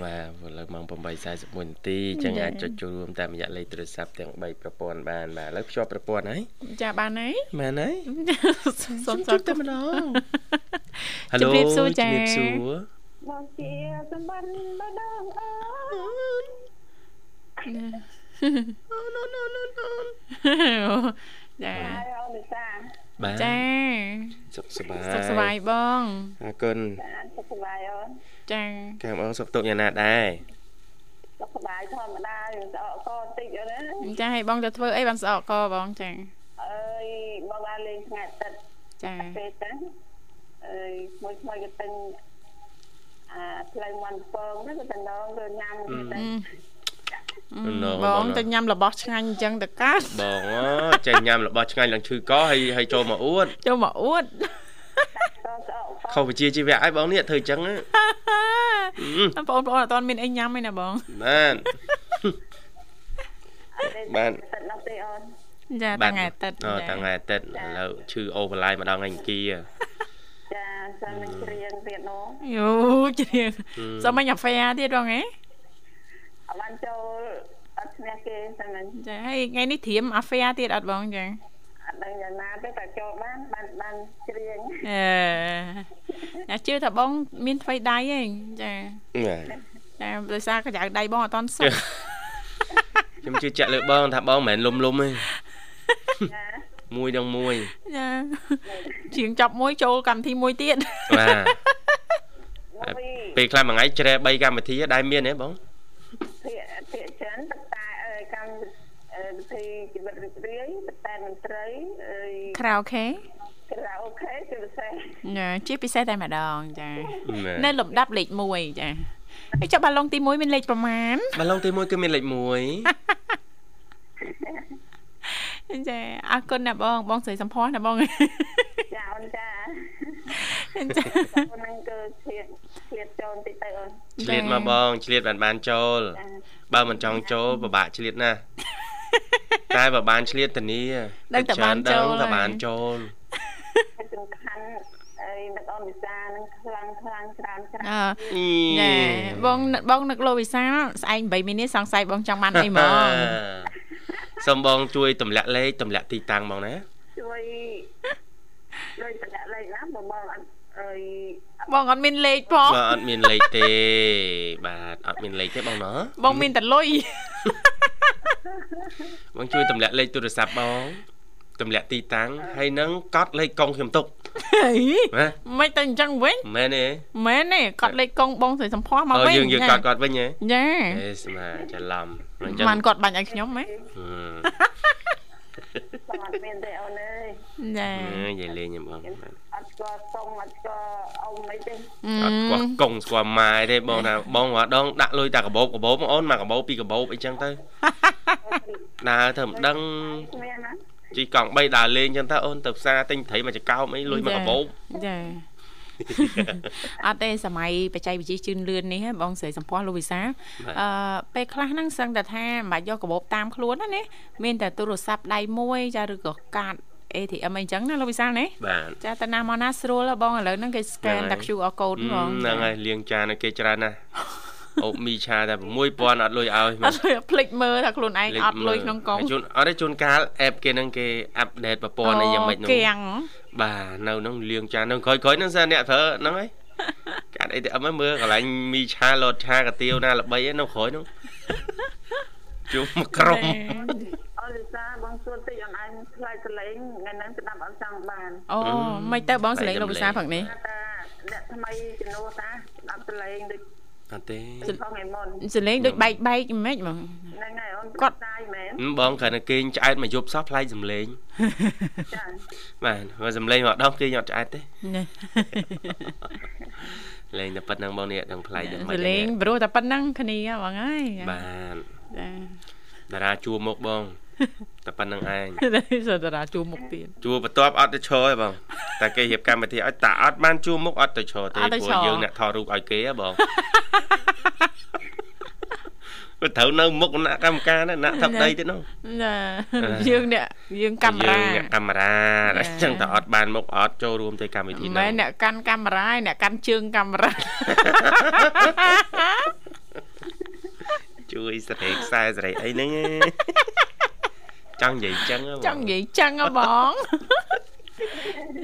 បាទព្រោះលើម៉ោង8:41នាទីអញ្ចឹងចា៎អាចចុចចូលរួមតាមរយៈលេខទូរស័ព្ទទាំង3ប្រព័ន្ធបានបាទឥឡូវភ្ជាប់ប្រព័ន្ធហើយចាបានហើយមែនហើយសូមចុចតែម្ដងជំរាបសួរចា៎ជំរាបសួរបងជាសម្បត្តិបដងអើយចាហើយអូននិសា បាទចាសុខសប្បាយសុខសប្បាយបងអរគុណបានសុខសប្បាយអូនចាកាមបងសុខទុក្ខយ៉ាងណាដែរសុខសបាយធម្មតាយើងស្អកកបន្តិចអត់ណាចាឲ្យបងទៅធ្វើអីបានស្អកកបងចាអើយបងបានលេងថ្ងៃទឹកចាពេលទៅអើយមួយមួយក៏ទិញអាផ្លូវមន់ពងហ្នឹងក៏តំណងទៅញ៉ាំទៅអឺណូ បងបងទៅញ៉ាំរបស់ឆ្ងាញ់អញ្ចឹងទៅកើតបងអូចេះញ៉ាំរបស់ឆ្ងាញ់ឡើងឈឺកហើយហើយចូលមកអួតចូលមកអួតតស្អកកខុសវិជ្ជាជីវៈឲ្យបងនេះធ្វើអញ្ចឹងណាបងប្អូនអត់ទាន់មានអីញ៉ាំទេណាបងបានបានទឹកនោះទេអូនចាតាំងថ្ងៃអាទិត្យអូចាតាំងថ្ងៃអាទិត្យឥឡូវឈឺអូបន្លាយម្ដងថ្ងៃអង្គារចាសិននឹងច្រៀងទៀតនោះយូជ្រៀងសុំមិញអាហ្វែទៀតបងហ៎ អត់បានចូលអត់ឈ្នះគេសិនមិនចាហើយថ្ងៃនេះត្រៀមអាហ្វែទៀតអត់បងចាអត់ដឹងយ៉ាងណាទេតែចូលបានបានបានច្រៀងអឺណាជឿថាបង មានថ្វីដៃឯងចាបាទចាដោយសារកញ្ចៅដៃបងអត់តន់សុខខ្ញុំជឿជាក់លើបង ថាបងមិនមែនលុំលុំទេចាមួយដងមួយចាជាងចាប់មួយចូលកម្មវិធីមួយទៀតបាទមួយពេលខ្លះមួយថ្ងៃជ្រែ3កម្មវិធីដែរមានទេបង ភាកភាកច្រើនទឹកតែអើយកម្មវិធីជីវិតរីករាយទឹកតែមន្ត្រីអើយក្រៅអូខេក្រៅអូខេជាពិសេសចាជាពិសេសតែម្ដងចាបាទនៅលំដាប់លេខ1ចាហើយចុះបាឡុងទី1មានលេខប្រមាណបាឡុងទី1គឺមានលេខ1ចាអរគុណណាបងបងស្រីសំផស្សណាបងចាអូនចា ចាអូននឹងគឺឆ្លៀតឆ្លៀតចូលបន្តិចទៅអូនឆ្លៀតមកបងឆ្លៀតបានបានចូលចាបើមិនចង់ចូលពិបាកឆ្លៀតណាស់តែបើបានឆ្លៀតធានាដឹងតែបានចូលដឹងតែហើយបានចូលហើយសំខាន់អីនឹកអូនវិសានឹងខ្លាំងខ្លាំងច្រើនច្រើនអឺចាបងបងនឹកលោកវិសាលស្អែក8មីនាសង្ស័យបងចង់បានអីហ្មងសូមបងជួយទម្លាក់លេខទម្លាក់ទីតាំងបងណាជួយ ជួយតម្លាក់លេខណាបងបងអត់អើយបងអត់មានលេខផងបើអត់មានលេខទេ បាទអត់មានលេខទេបងណោះបងមានតែលុយបងជួយទម្លាក់លេខទូរស័ព្ទបងទម្លាក់ទីតាំងហើយនឹងកត់លេខកុងខ្ញុំទុកហីណាមិនទៅអញ្ចឹងវិញមែនទេមែនទេកត់លេខកងបងស្រីសំផស្សមកអូវិញយើងយើងកត់គាត់វិញហ៎ចាអេស្មាច្រឡំអញ្ចឹងបានគាត់បាញ់ឲ្យខ្ញុំហ៎ហឹមបង អត់មានទេអូនអើយចាអឺយាយលេងខ្ញុំបងបាទអត់ស្គាល់សុំអត់ស្គាល់អ៊ំអីទេអត់គាត់កុងស្គាល់ម៉ែទេបងថាបងរដងដាក់លុយតែកបោបកបោបបងអូនមកកបោបពីកបោបអីចឹងទៅដើរទៅមិនដឹងមានណាជីកង់3ដើរលេងចឹងទៅអូនទៅផ្សារទិញត្រីមកចកោបអីលុយមកកបោបចា អត់ទេសម័យបច្ចេកវិទ្យាជឿនលឿននេះហ៎បងស្រីសំផស្សលោកវិសាលបាទអឺពេលខ្លះហ្នឹងសឹងតែថាមិនបាច់យកកាបូបតាមខ្លួនណាណាមានតែទូរស័ព្ទដៃមួយចាឬក៏កាត ATM អីចឹងណាលោកវិសាលណាបាទចាតាណាមកណាស្រួលហ៎បងឥឡូវហ្នឹងគេ scan តែ QR code ហ្មងហ្នឹងហើយលៀងចានឲ្យគេច្រើនណាស់ អូបមីឆាតែ6000អត់លុយឲ្យអត់លុយភ្លេចមើលថាខ្លួនឯងអត់លុយក្នុងកុងជួនអត់ទេជួនកាលអេបគេហ្នឹងគេអាប់ដេតប្រព័ន្ធអីយ៉ាងម៉េចនោះគៀងបាទនៅហ្នឹងលៀងចានហ្នឹងក្រោយក្រោយហ្នឹងសិនអ្នកប្រើហ្នឹងហើយកាត់អីទៅអឹមហើយមើលកន្លែងមីឆាលតឆាកាទៀវណាល្បីហ្នឹងនៅក្រោយហ្នឹងជួបមកក្រុមអូនវិសាបងសួរតិចអនឯងថ្លៃសលេងថ្ងៃហ្នឹងស្ដាប់អត់ចង់បានអូមិនទៅបងសលេងលោកវិសាលផឹកនេះតាអ្នកថ្មីជំនួសតាស្ដាប់សលេងដូច អត់ទេផងឯមុនសលេងដូចបែកបែកមិនហ្មងហ្នឹងហើយអូនគាត់តាយមែនហឹមបងគ្រាន់តែគេងឆ្អែតមកយប់សោះផ្លែកសំលេងចាបាទបើសំលេងមកដងគេងអត់ឆ្អែតទេណាលេងតែប៉ុណ្្នឹងបងនេះដឹងផ្លែកយ៉ាងម៉េសចលេងព្រោះតែប៉ុណ្ណឹងគ្នាបងអើយបាទចាតារាជួមុខបងតែប៉ុណ្្នឹងឯងសតារាជួមុខទៀតជួបន្ទាប់អត់ទៅឈរទេបង តែគេរៀបកម្មវិធីឲ្យតាអត់បានជួមុខអត់ទៅឈរទេអត់ទៅព្រោះឈរយើងអ្នកថតរូបឲ្យគេហ៎បងវាត្រូវនៅមុខអ្នកកម្មការណាអ្នកថាប់ដីទៀតនោះណាយើងអ្នកយើងកាមេរ៉ាយើងអ្នកកាមេរ៉ាចាអញ្ចឹងតែអត់បានមុខអត់ចូលរួមទៅកម្មវិធីមិននោះមែនអ្នកកាន់កាមេរ៉ាឯងអ្នកកាន់ជើងកាមេរ៉ាជួយស្រែកខ្សែស្រែកអីហ្នឹងឯងចង់និយាយអញ្ចឹងហ៎បងចង់និយាយចឹងហ៎បង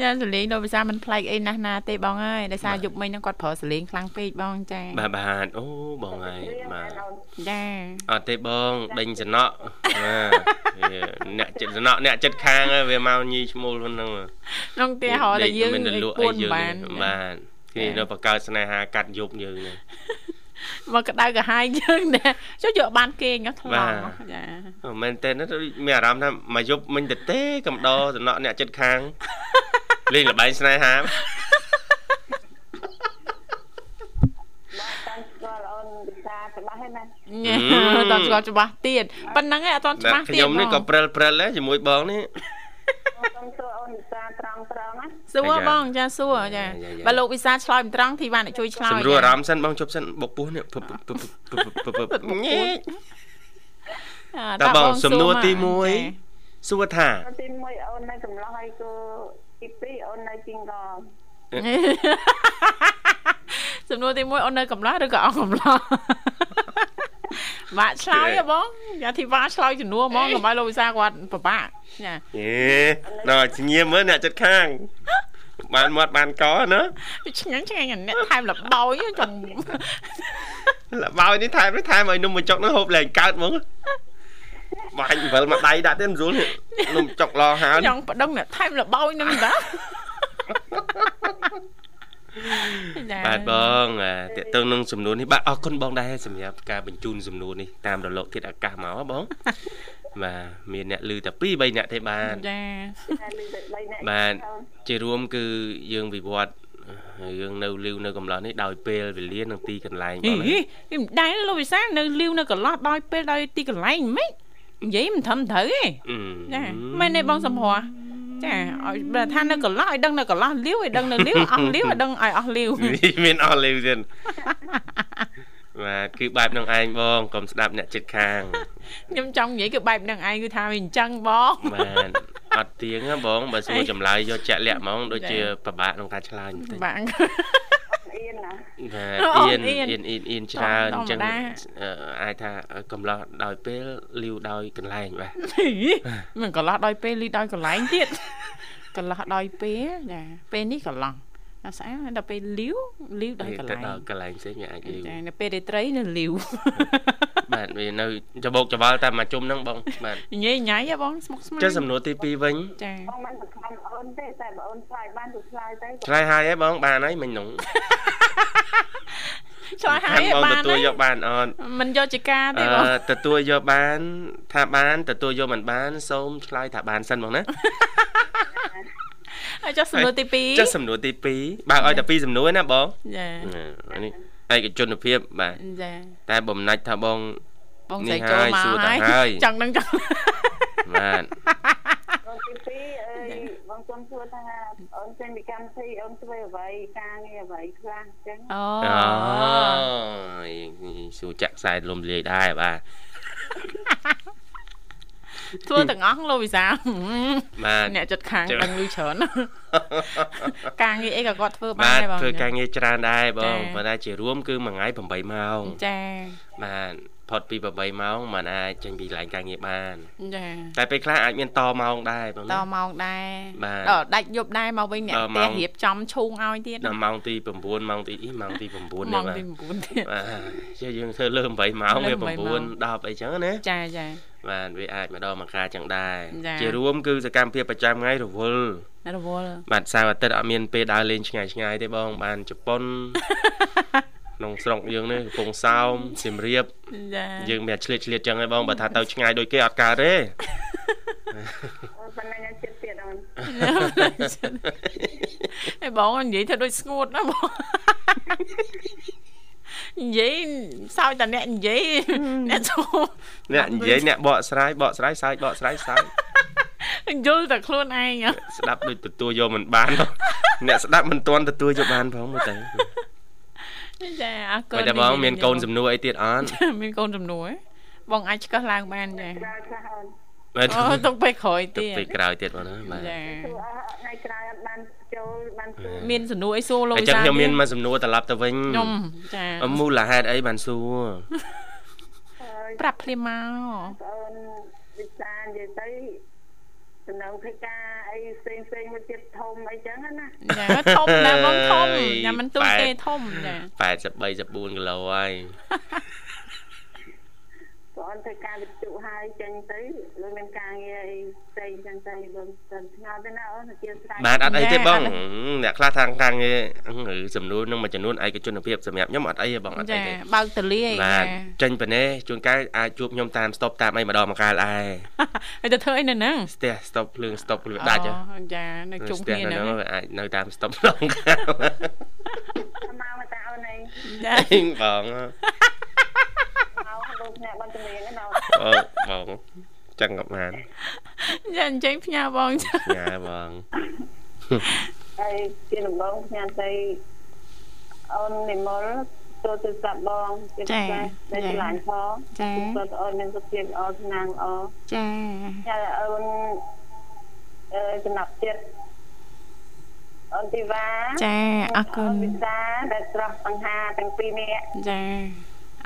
យ៉ាសលេងលោកវិសាមិនប្លែកអីណាស់ណាទេបងអើយដោយសារយប់មិញហ្នឹងគាត់ប្រើសលេងខ្លាំងពេកបងចាបាទបាទអូបងហើយបាទចាអត់ទេបងដេញសំណក់បាទវាអ្នកចិត្តសំណក់អ្នកចិត្តខាងហើយវាមកញីឈ្មោលហ្នឹងក្នុងផ្ទះរហតែយើងមិនលក់ពួអីនយើងបានទេបាទគេនៅបង្កើតស្នេហាកាត់យប់យើងហ្នឹង មកក្តៅកាហាយយើងដែរចុះយកបានគេងថ្លង់ចាអូមែនតើណាមានអារម្មណ៍ថាមកយប់មិញទៅទេកំដរសំណក់អ្នកចិត្តខាងលេងលបែងស្នេហាបាទតាមស្គាល់អូនវិសាច្បាស់ហើយណាញ៉ែអត់ស្គាល់ច្បាស់ទៀតប៉ុណ្្នឹងឯងអត់ទាន់ច្បាស់ទៀតខ្ញុំនេះក៏ព្រិលព្រិលដែរជាមួយបងនេះ ខ្ញុំសួរអូនវិសាត្រង់ត្រង់ណាសួរបងចាសួរចាបើលោកវិសាឆ្លើយមិនត្រង់ធីវ៉ាអ្នកជួយឆ្លើយសម្រួលអារម្មណ៍សិនបងជប់សិនបុកពោះនេះពឹបពឹបពឹបពឹបពឹបពឹបញេតើបងសំណួរទី1សួរថាទី1អូននៅកំឡោះហើយគូទី2អូននៅជីងកងសំណួរទី1អូននៅកំឡោះឬក៏អស់កំឡោះ បាក់ឆ្លើយហ៎បងយ៉ាធីវ៉ាឆ្លើយជំនួសហ្មងកុំឲ្យលោកវិសាគាត់ពិបាកចាយេណ៎ស្ងៀមមើលអ្នកចិត្តខាងបានមាត់បានកណាឆ្ងាញ់ឆ្ងាញ់អាអ្នកថែមលបោយចង់លបោយនេះថែមនេះថែមឲ្យនំបញ្ចុកនោះហូបលែងកើតហ្មងបាញ់វិលមកដៃដាក់ទេមិនស្រួលនេះនំចុកឡហើចង់បដងអ្នកថែមលបោយនឹងតាចា បាទបងតេតើនឹងសំណួរនេះបាទអរគុណបងដែរសម្រាប់ការបញ្ជូនសំណួរនេះតាមរលកធាតុអាកាសមកហ៎បងបាទមានអ្នកលឺតែ2 3អ្នកទេបាទចាតែលឺតែ3នាក់បាទជារួមគឺយើងវិវត្តយើងនៅលីវនៅកំឡោះនេះដោយពេលវេលានិងទីកន្លែងហីបងណាហីមិនដែរលោកវិសានៅលីវនៅកន្លោះដោយពេលដោយទីកន្លែងមិននិយាយមិនត្រឹមត្រូវទេអឺចាមែនទេបងសំភ័រ ចាឲ្យបើថានៅកន្លោះឲ្យដឹងនៅកន្លោះលីវឲ្យដឹងនៅលីវអស់លីវឲ្យដឹងឲ្យអស់លីវមានអស់លីវទៀតបាទគឺបែបនឹងឯងបងកុំស្ដាប់អ្នកចិត្តខាងខ្ញុំចង់និយាយគឺបែបហ្នឹងឯងគឺថាវាអញ្ចឹងបងបាទអត់ទៀងហ៎បងបើសួរចម្លើយយកចាក់លាក់ហ្មងដូចជាពិបាកក្នុងការឆ្លើយបន្តិចបាទអៀន ណាបាទអូអៀនអៀនអៀនអៀនអៀនច្រើនអញ្ចឹងធម្មតាអឺអាចថាកំឡោះដោយពេលលីវដោយកន្លែងបាទមិនកន្លោះដោយពេលលីដោយកន្លែងទៀតកន្លោះដោយពេលចាពេលនេះកន្លោះ ដល់ស្អាតដល់ពេលលីវលីវដោយកន្ទៅលែងដល់កន្លែងផ្សេងវាអាចលីវចានៅពេលរាត្រីនៅលីវបាទវានៅច្បោកច្បល់តែមួយជុំហ្នឹងបងបាទញ៉ៃញ៉ៃហ៎បងស្មុកស្មាញចុះសំណួរទី2វិញចាបងមិនសំខាន់អូនទេតែបើអូនឆ្លើយបានទៅឆ្លើយទៅឆ្លើយហើយហ៎បងបានហើយមិញហ្នឹងឆ្លើយហើយបងបានទទួលយកបានអត់មិនយកចការទេអបងឺទទួលយកបាន ថាបានទទួលយកមិនបាន សូមឆ្លើយថាបានសិនបងណា ហើយចុះសំណួរទី2ចុះសំណួរទី2បើកឲ្យតែ2សំណួរណាបងចាអានេះឯកជនភាពបាទចាតែបំណាច់ថាបងបងស្រីនេះចូលហើយមកសួរតែហើយហើយចង់នឹងចង់បាទអូនទី2អើយបងសុំសួរថាអូនចេញពីកម្មវិធីអូនធ្វើអ្វីការងារអ្វីខ្លះអញ្ចឹងអូអូយសួរចាក់ខ្សែលំលាយដែរបាទ ធ្វើទាំងអស់លោកវិសាលបាទអ្នកចិត្តខាងចា៎ដឹងលឺច្រើនការងារអីក៏គាត់ធ្វើបានបាទដែរបងធ្វើការងារច្រើនដែរបងចា៎ប៉ុន្តែជារួមគឺមួយថ្ងៃ8ម៉ោងចាបាទ ផុតពី8ម៉ោងมันអាចចេញពីកន្លែងការងារបានចាតែពេលខ្លះអាចមានតម៉ោងដែរបងតណាម៉ោងដែរបាទដល់ដាច់យប់ដែរមកវិញអ្នកដល់ផ្ម៉ោទះងរៀបចំឈូងឲ្យទៀតដល់ម៉ោងទី9ម៉ោងទីអីម៉ោងទី9ម៉ោងនេះបាទទី9ទៀតបាទជាយើងធ្វើលើ8ម៉ោងលើវា8ម៉ោង9 10អីចឹងណាចាចាបាទវាអាចមកដល់មួយការចឹងដែរចា៎ជារួមគឺសកម្មភាពប្រចាំថ្ងៃរវល់រវល់បាទសៅរ៍អាទិត្យអត់មានពេលដើរលេងឆ្ងាយឆ្ងាយទេបង បានជប៉ុន ក្នុងស្រុកយើងនេះកំពង់សោមសៀមរាបចាយើងមានឆ្លៀតឆ្លៀតចឹងហើយបងបើថាទៅឆ្ងាយដូចគេអត់កើតទេអូនប៉ុណ្ណឹងឲ្យចិត្តទៀតអូនឯបងនិយាយធ្វើដូចស្ងួតណាបងនិយាយសោចតែអ្នកនិយាយអ្នកចូលអ្នកនិយាយអ្នកបកស្រាយបកស្រាយសើចបកស្រាយសើចយល់តែខ្លួនឯងហ៎ស្ដាប់ដូចទទួលយកមិនបានបងអ្នកស្ដាប់មិនទាន់ទទួលយកបានផងមើលទៅ ចាអរគុណបើតែបងមានកូនសំណួរអីទៀតអត់មានកូនសំណួរហ៎បងអាចឆ្កឹះឡើងបានចាក្រោយខ្លះអូនបាទអូទុកពេលក្រោយទុទៀកតពេលក្រោយទៀតបងណាបាទចាសួរអស់ថ្ងៃក្រោយអត់បានចូលបានសួរមានសំណួរអីសួរលោកអវិញ្ចឹងសាលខ្ញុំមានទេមកសំណួរត្រឡប់ទៅវិញខ្ញុំចាមូលហេតុអីបានសួរហើយប្រាប់ភ្លាមមកអូនវិសានិយាយទៅ សំណងធ្វើការអីផ្សេងផ្សេងៗមួយទៀតធំអីចឹងណាចាធំណាបងធំញ៉ាំមិនទូចទេធំចា83 14គីឡូហើយព បងធ្វើការវិទ្យុហើយចេញទៅលើមានការងារអីផ្សេងចឹងទៅបងទៅឆ្ងល់ទៅណាអូនអធិស្ឋានបាទអត់អីទេបងអ្នកខ្លះខាងការងារសំណួរនឹងមួយចំនួនឯកជនភាពសម្រាប់ខ្ញុំអត់អីទេបងអត់អីទេបើកតលាយបាទចេញប៉ុណ្ណេះជួនកាលអាចជួបខ្ញុំតាមស្តុបតាមអីម្ដងមកកាលដែរហើយទៅធ្វើអីនៅហ្នឹងស្ទះស្តុបភ្លើងស្តុបភ្លើងដាច់ចានៅជុំគ្នាហ្នឹងអាចនៅតាមស្តុបម្ដងកាលមកតាអូនអីចាបង លោកអ្នកបានជំនាញណាបងបងចឹងក៏បានចាអញ្ចឹងផ្ញើបងចាផ្ញើបងហើយជាដំបងផ្ញើទៅអូននិមលចូលទៅស្ដាប់បងជាពិសេសនៅឆ្លាញ់ផងចាគាត់អូនមានសុខភាពល្អស្នាងល្អចាចាអូនអឺចំណាប់ចិត្តអូនទីវ៉ាចាអរគុណវិសាដែលស្រស់បង្ហាទាំងពីរនាក់ចា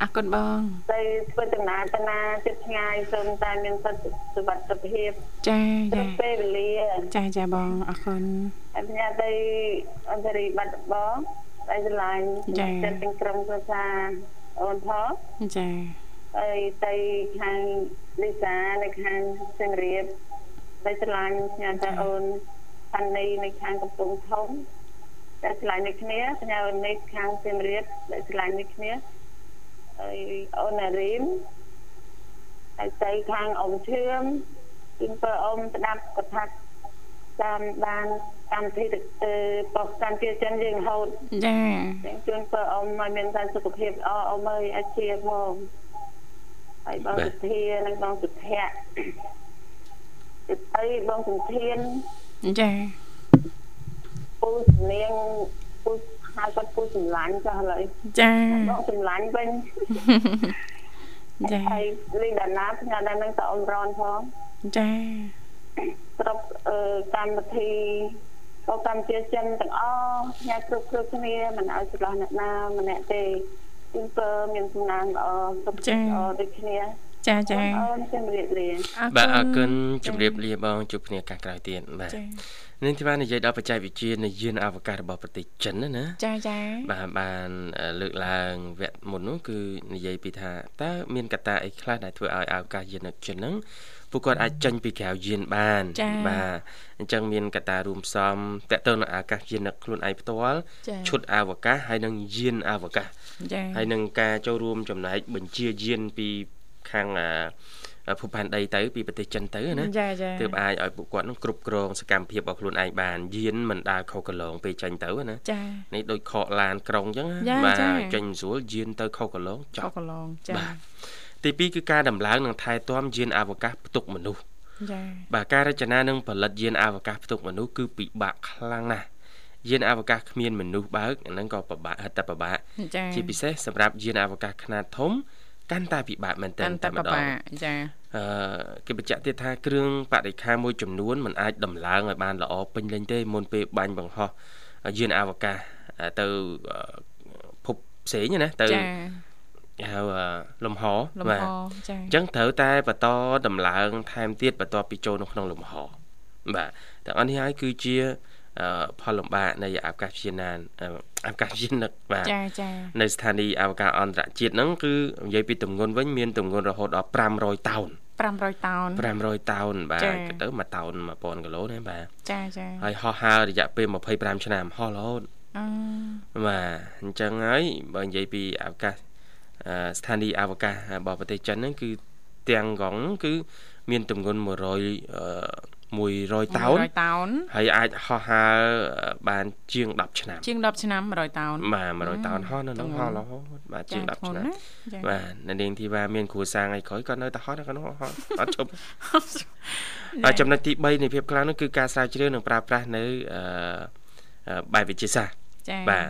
អរគុណបងទៅធ្វើដំណើរទៅណាចិត្តឆ្ងាយសូមតែមានសុខសុខភាពចាចាពេលវេលាចាចាបងអរគុណហើយញ៉ាទៅអន្តរីបាត់បងតែឆ្លាញ់ចិត្តទាំងក្រុមគ្រួសារអូនផងចាហើយទៅខាងលីសានៅខាងសៀមរាបតែឆ្លាញ់ញ៉ាទៅអូនផានីនៅខាងកំពង់ធំតែឆ្លាញ់នេះគ្នាញ៉ាអូននេះខាងសៀមរាបតែឆ្លាញ់នេះគ្នា ហើយអូនណារីមហើយទៅខាងអ៊ំឈឿមពីពើអ៊ំស្ដាប់កថាតាមបានកម្មវិធីទៅបោះកម្មជាចិនយើងហូតចាជូនពើអ៊ំឲ្យមានតែសុខភាពល្អអ៊ំអើយអាចជាផងហើយបងសុធានិងបងសុភ័ក្រទៅទៅបងសុធានចាពូសំនៀង ពូហៅគាត់ពូសម្លាញ់ចាស់ឥឡូវចាបងសម្លាញ់វិញចាហើយលីដាណាផ្ញើដល់នឹងតអ៊ំរនផងចាស្រុកកម្មវិធីក៏កម្មជាចិនទាំងអស់ញ៉ាំគ្រប់គ្រប់គ្នាមិនឲ្យឆ្លោះអ្នកណាម្នាក់ទេគឺពើមានសំណាងល្អសុខចិត្តល្អដូចគ្នា ចាចាអូនជំរាបលាបាទអរគុណជំរាបលាបងជួបគ្នាឱកាសក្រោយទៀតបាទនឹងទីបាននិយាយដល់បច្ចេកវិទ្យានៃយានអវកាសរបស់ប្រទេសចិនណាណាចាចាបាទបានលើកឡើងវគ្គមុននោះគឺនិយាយពីថាតើមានកត្តាអីខ្លះដែលធ្វើឲ្យអវកាសយានចិនហ្នឹងពួកគាត់អាចចេញពីក្រៅយានបានបាទអញ្ចឹងមានកត្តារួមផ្សំតកតទៅនឹងអាកាសយានខ្លួនឯងផ្ទាល់ឈុតអវកាសហើយនិងយានអវកាសហើយនឹងការចូលរួមចំណែកបញ្ជាយានពី ខាងភពផែនដីទៅពីប្រទេសចិនទៅណាទើបអាចឲ្យពួកគាត់នឹងគ្រប់គ្រងសកម្មភាពរបស់ខ្លួនឯងបានយានមិនដើរខុសកន្លងពេលចេញទៅណានេះដូចខកឡានក្រុងអញ្ចឹងបាទចេញស្រួលយានទៅខុសកន្លងចប់ខុសកន្លងចាបាទទី2គឺការដំឡើងនិងថែទាំយានអវកាសផ្ទុកមនុស្សចា៎បាទការរចនានិងផលិតយានអវកាសផ្ទុកមនុស្សគឺពិបាកខ្លាំងណាស់យានអវកាសគ្មានមនុស្សបើកអាហ្នឹងក៏ពិបាកហិតតែពិបាកជាពិសេសសម្រាប់យានអវកាសខ្នាតធំ កាន់តែពិបាកមែនទែនតែម្ដងចាអឺគេបញ្ជាក់ទៀតថាគ្រឿងបរិខាមួយចំនួនมันអាចដំឡើងឲ្យបានល្អពេញលេញទេមុនពេលបាញ់បង្ហោះយានអវកាសទៅភពផ្សេងណាទៅហៅលំហបាទចាអញ្ចឹងត្រូវតែបន្តដំឡើង ថែមទៀតបន្ទាប់ពីចូលនៅក្នុងលំហបាទទាំងអស់នេះហើយគឺជា ផលលំបាកនៃអវកាសយានអវកាសយានបាទចាចានៅស្ថានីយ៍អវកាសអន្តរជាតិហ្នឹងគឺនិយាយពីទម្ងន់វិញមានទម្ងន់រហូតដល់500តោន500តោន500តោនបាទទៅមួយតោន1000គីឡូណាបាទចាចាហើយហោះហើររយៈពេល25ឆ្នាំហោះរហូតអឺបាទអញ្ចឹងហើយបើនិយាយពីអវកាសស្ថានីយ៍អវកាសរបស់ប្រទេសចិនហ្នឹងគឺទាំងកងគឺមានទម្ងន់100 100តោន100តោនហើយអាចហោះហើរបានជាង10ឆ្នាំជាង10ឆ្នាំ100តោនបាទ100តោនហោះនៅក្នុងហោះរហូតបាទជាង10ឆ្នាំបាទនៅនាងធីវ៉ាមានគ្រួសារថ្ងៃក្រោយក៏នៅតែហោះនៅក្នុងហោះអត់ជប់ហើយចំណុចទី3នៃភាពខ្លាំងនោះគឺការស្រាវជ្រាវនិងប្រើប្រាស់នៅអឺបែបវិទ្យាសាស្ត្រចា៎បាទ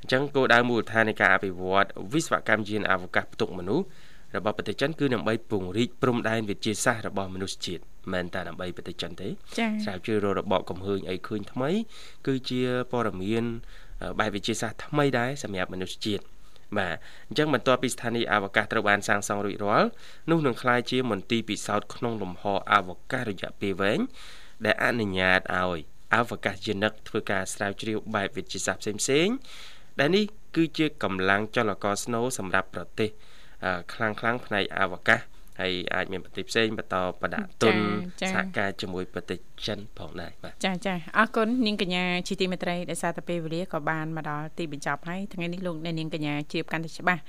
អញ្ចឹងគោលដៅមូលដ្ឋាននៃការអភិវឌ្ឍវិស្វកម្មយានអវកាសផ្ទុកមនុស្សរបស់ប្រទេសចិនគឺដើម្បីពង្រីកព្រំដែនវិទ្យាសាស្ត្ររបស់មនុស្សជាតិ មិនតែដើម្បីប្រទេសចិនទេស្រាវជ្រាវររបបកំហើញអីឃើញថ្មី គឺជាព័ត៌មានបែបវិទ្យាសាស្ត្រថ្មីដែរសម្រាប់មនុស្សជាតិបាទអញ្ចឹងបន្ទាប់ពីស្ថានីយ៍អវកាសត្រូវបានសាងសង់រួចរាល់នោះនឹងក្លាយជាមន្ទីរពិសោធន៍ក្នុងលំហអវកាសរយៈពេលវែងដែលអនុញ្ញាតឲ្យអវកាសយានិកធ្វើការស្រាវជ្រាវបែបវិទ្យាសាស្ត្រផ្សេងៗដែលនេះគឺជាកម្លាំងចលករស្នូលសម្រាប់ប្រទេសខ្លាំងខ្លាំងផ្នែកអវកាស ហើយអាចមានប្រទេសផ្សេងបន្តបដាក់ទុនសហការជាមួយប្រទេស ចិនផងដែរបាទចាចាអរគុណនាងកញ្ញាជីទីមេត្រីដែលសារតែពេលវេលាក៏បានមកដល់ទីបញ្ចប់ហើយថ្ងៃនេះលោកអ្នកនាងកញ្ញាជាបកាន់តែច្បាស់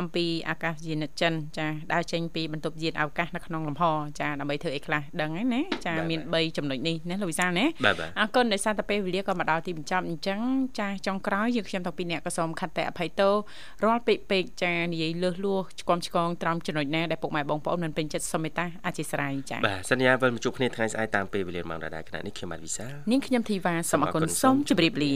អំពីអាកាសយានិកចិនចាដើរចេញពីបន្ទប់យានអវកាសនៅក្នុងលំហចាដើម្បីធ្វើអីខ្លះដឹងហើយណាចាមាន3ចំណុចនេះណាលោកវិសាលណាអរគុណដែលសារតែពេលវេលាក៏មកដល់ទីបញ្ចប់អញ្ចឹងចាចុងក្រោយយើងខ្ញុំតាំងពីអ្នកក៏សូមខត្តអភ័យទោរាល់ពេកពេកចានិយាយលើសលួសឆ្កំឆ្កងត្រង់ចំណុចណាដែលពុកម៉ែបងប្អូនមិនពេញចិត្តសូមមេត្តាអធិស្ឋានចាបាទសន្យាវិលមកជួបគ្នាថ្ងៃស្អែកតាមពេលវេលាម៉ោងដដែលខណៈនេះខ្ញុំបាទវិសាលនាងខ្ញុំធីវ៉ាសូមអរគុណសូមជម្រាបលា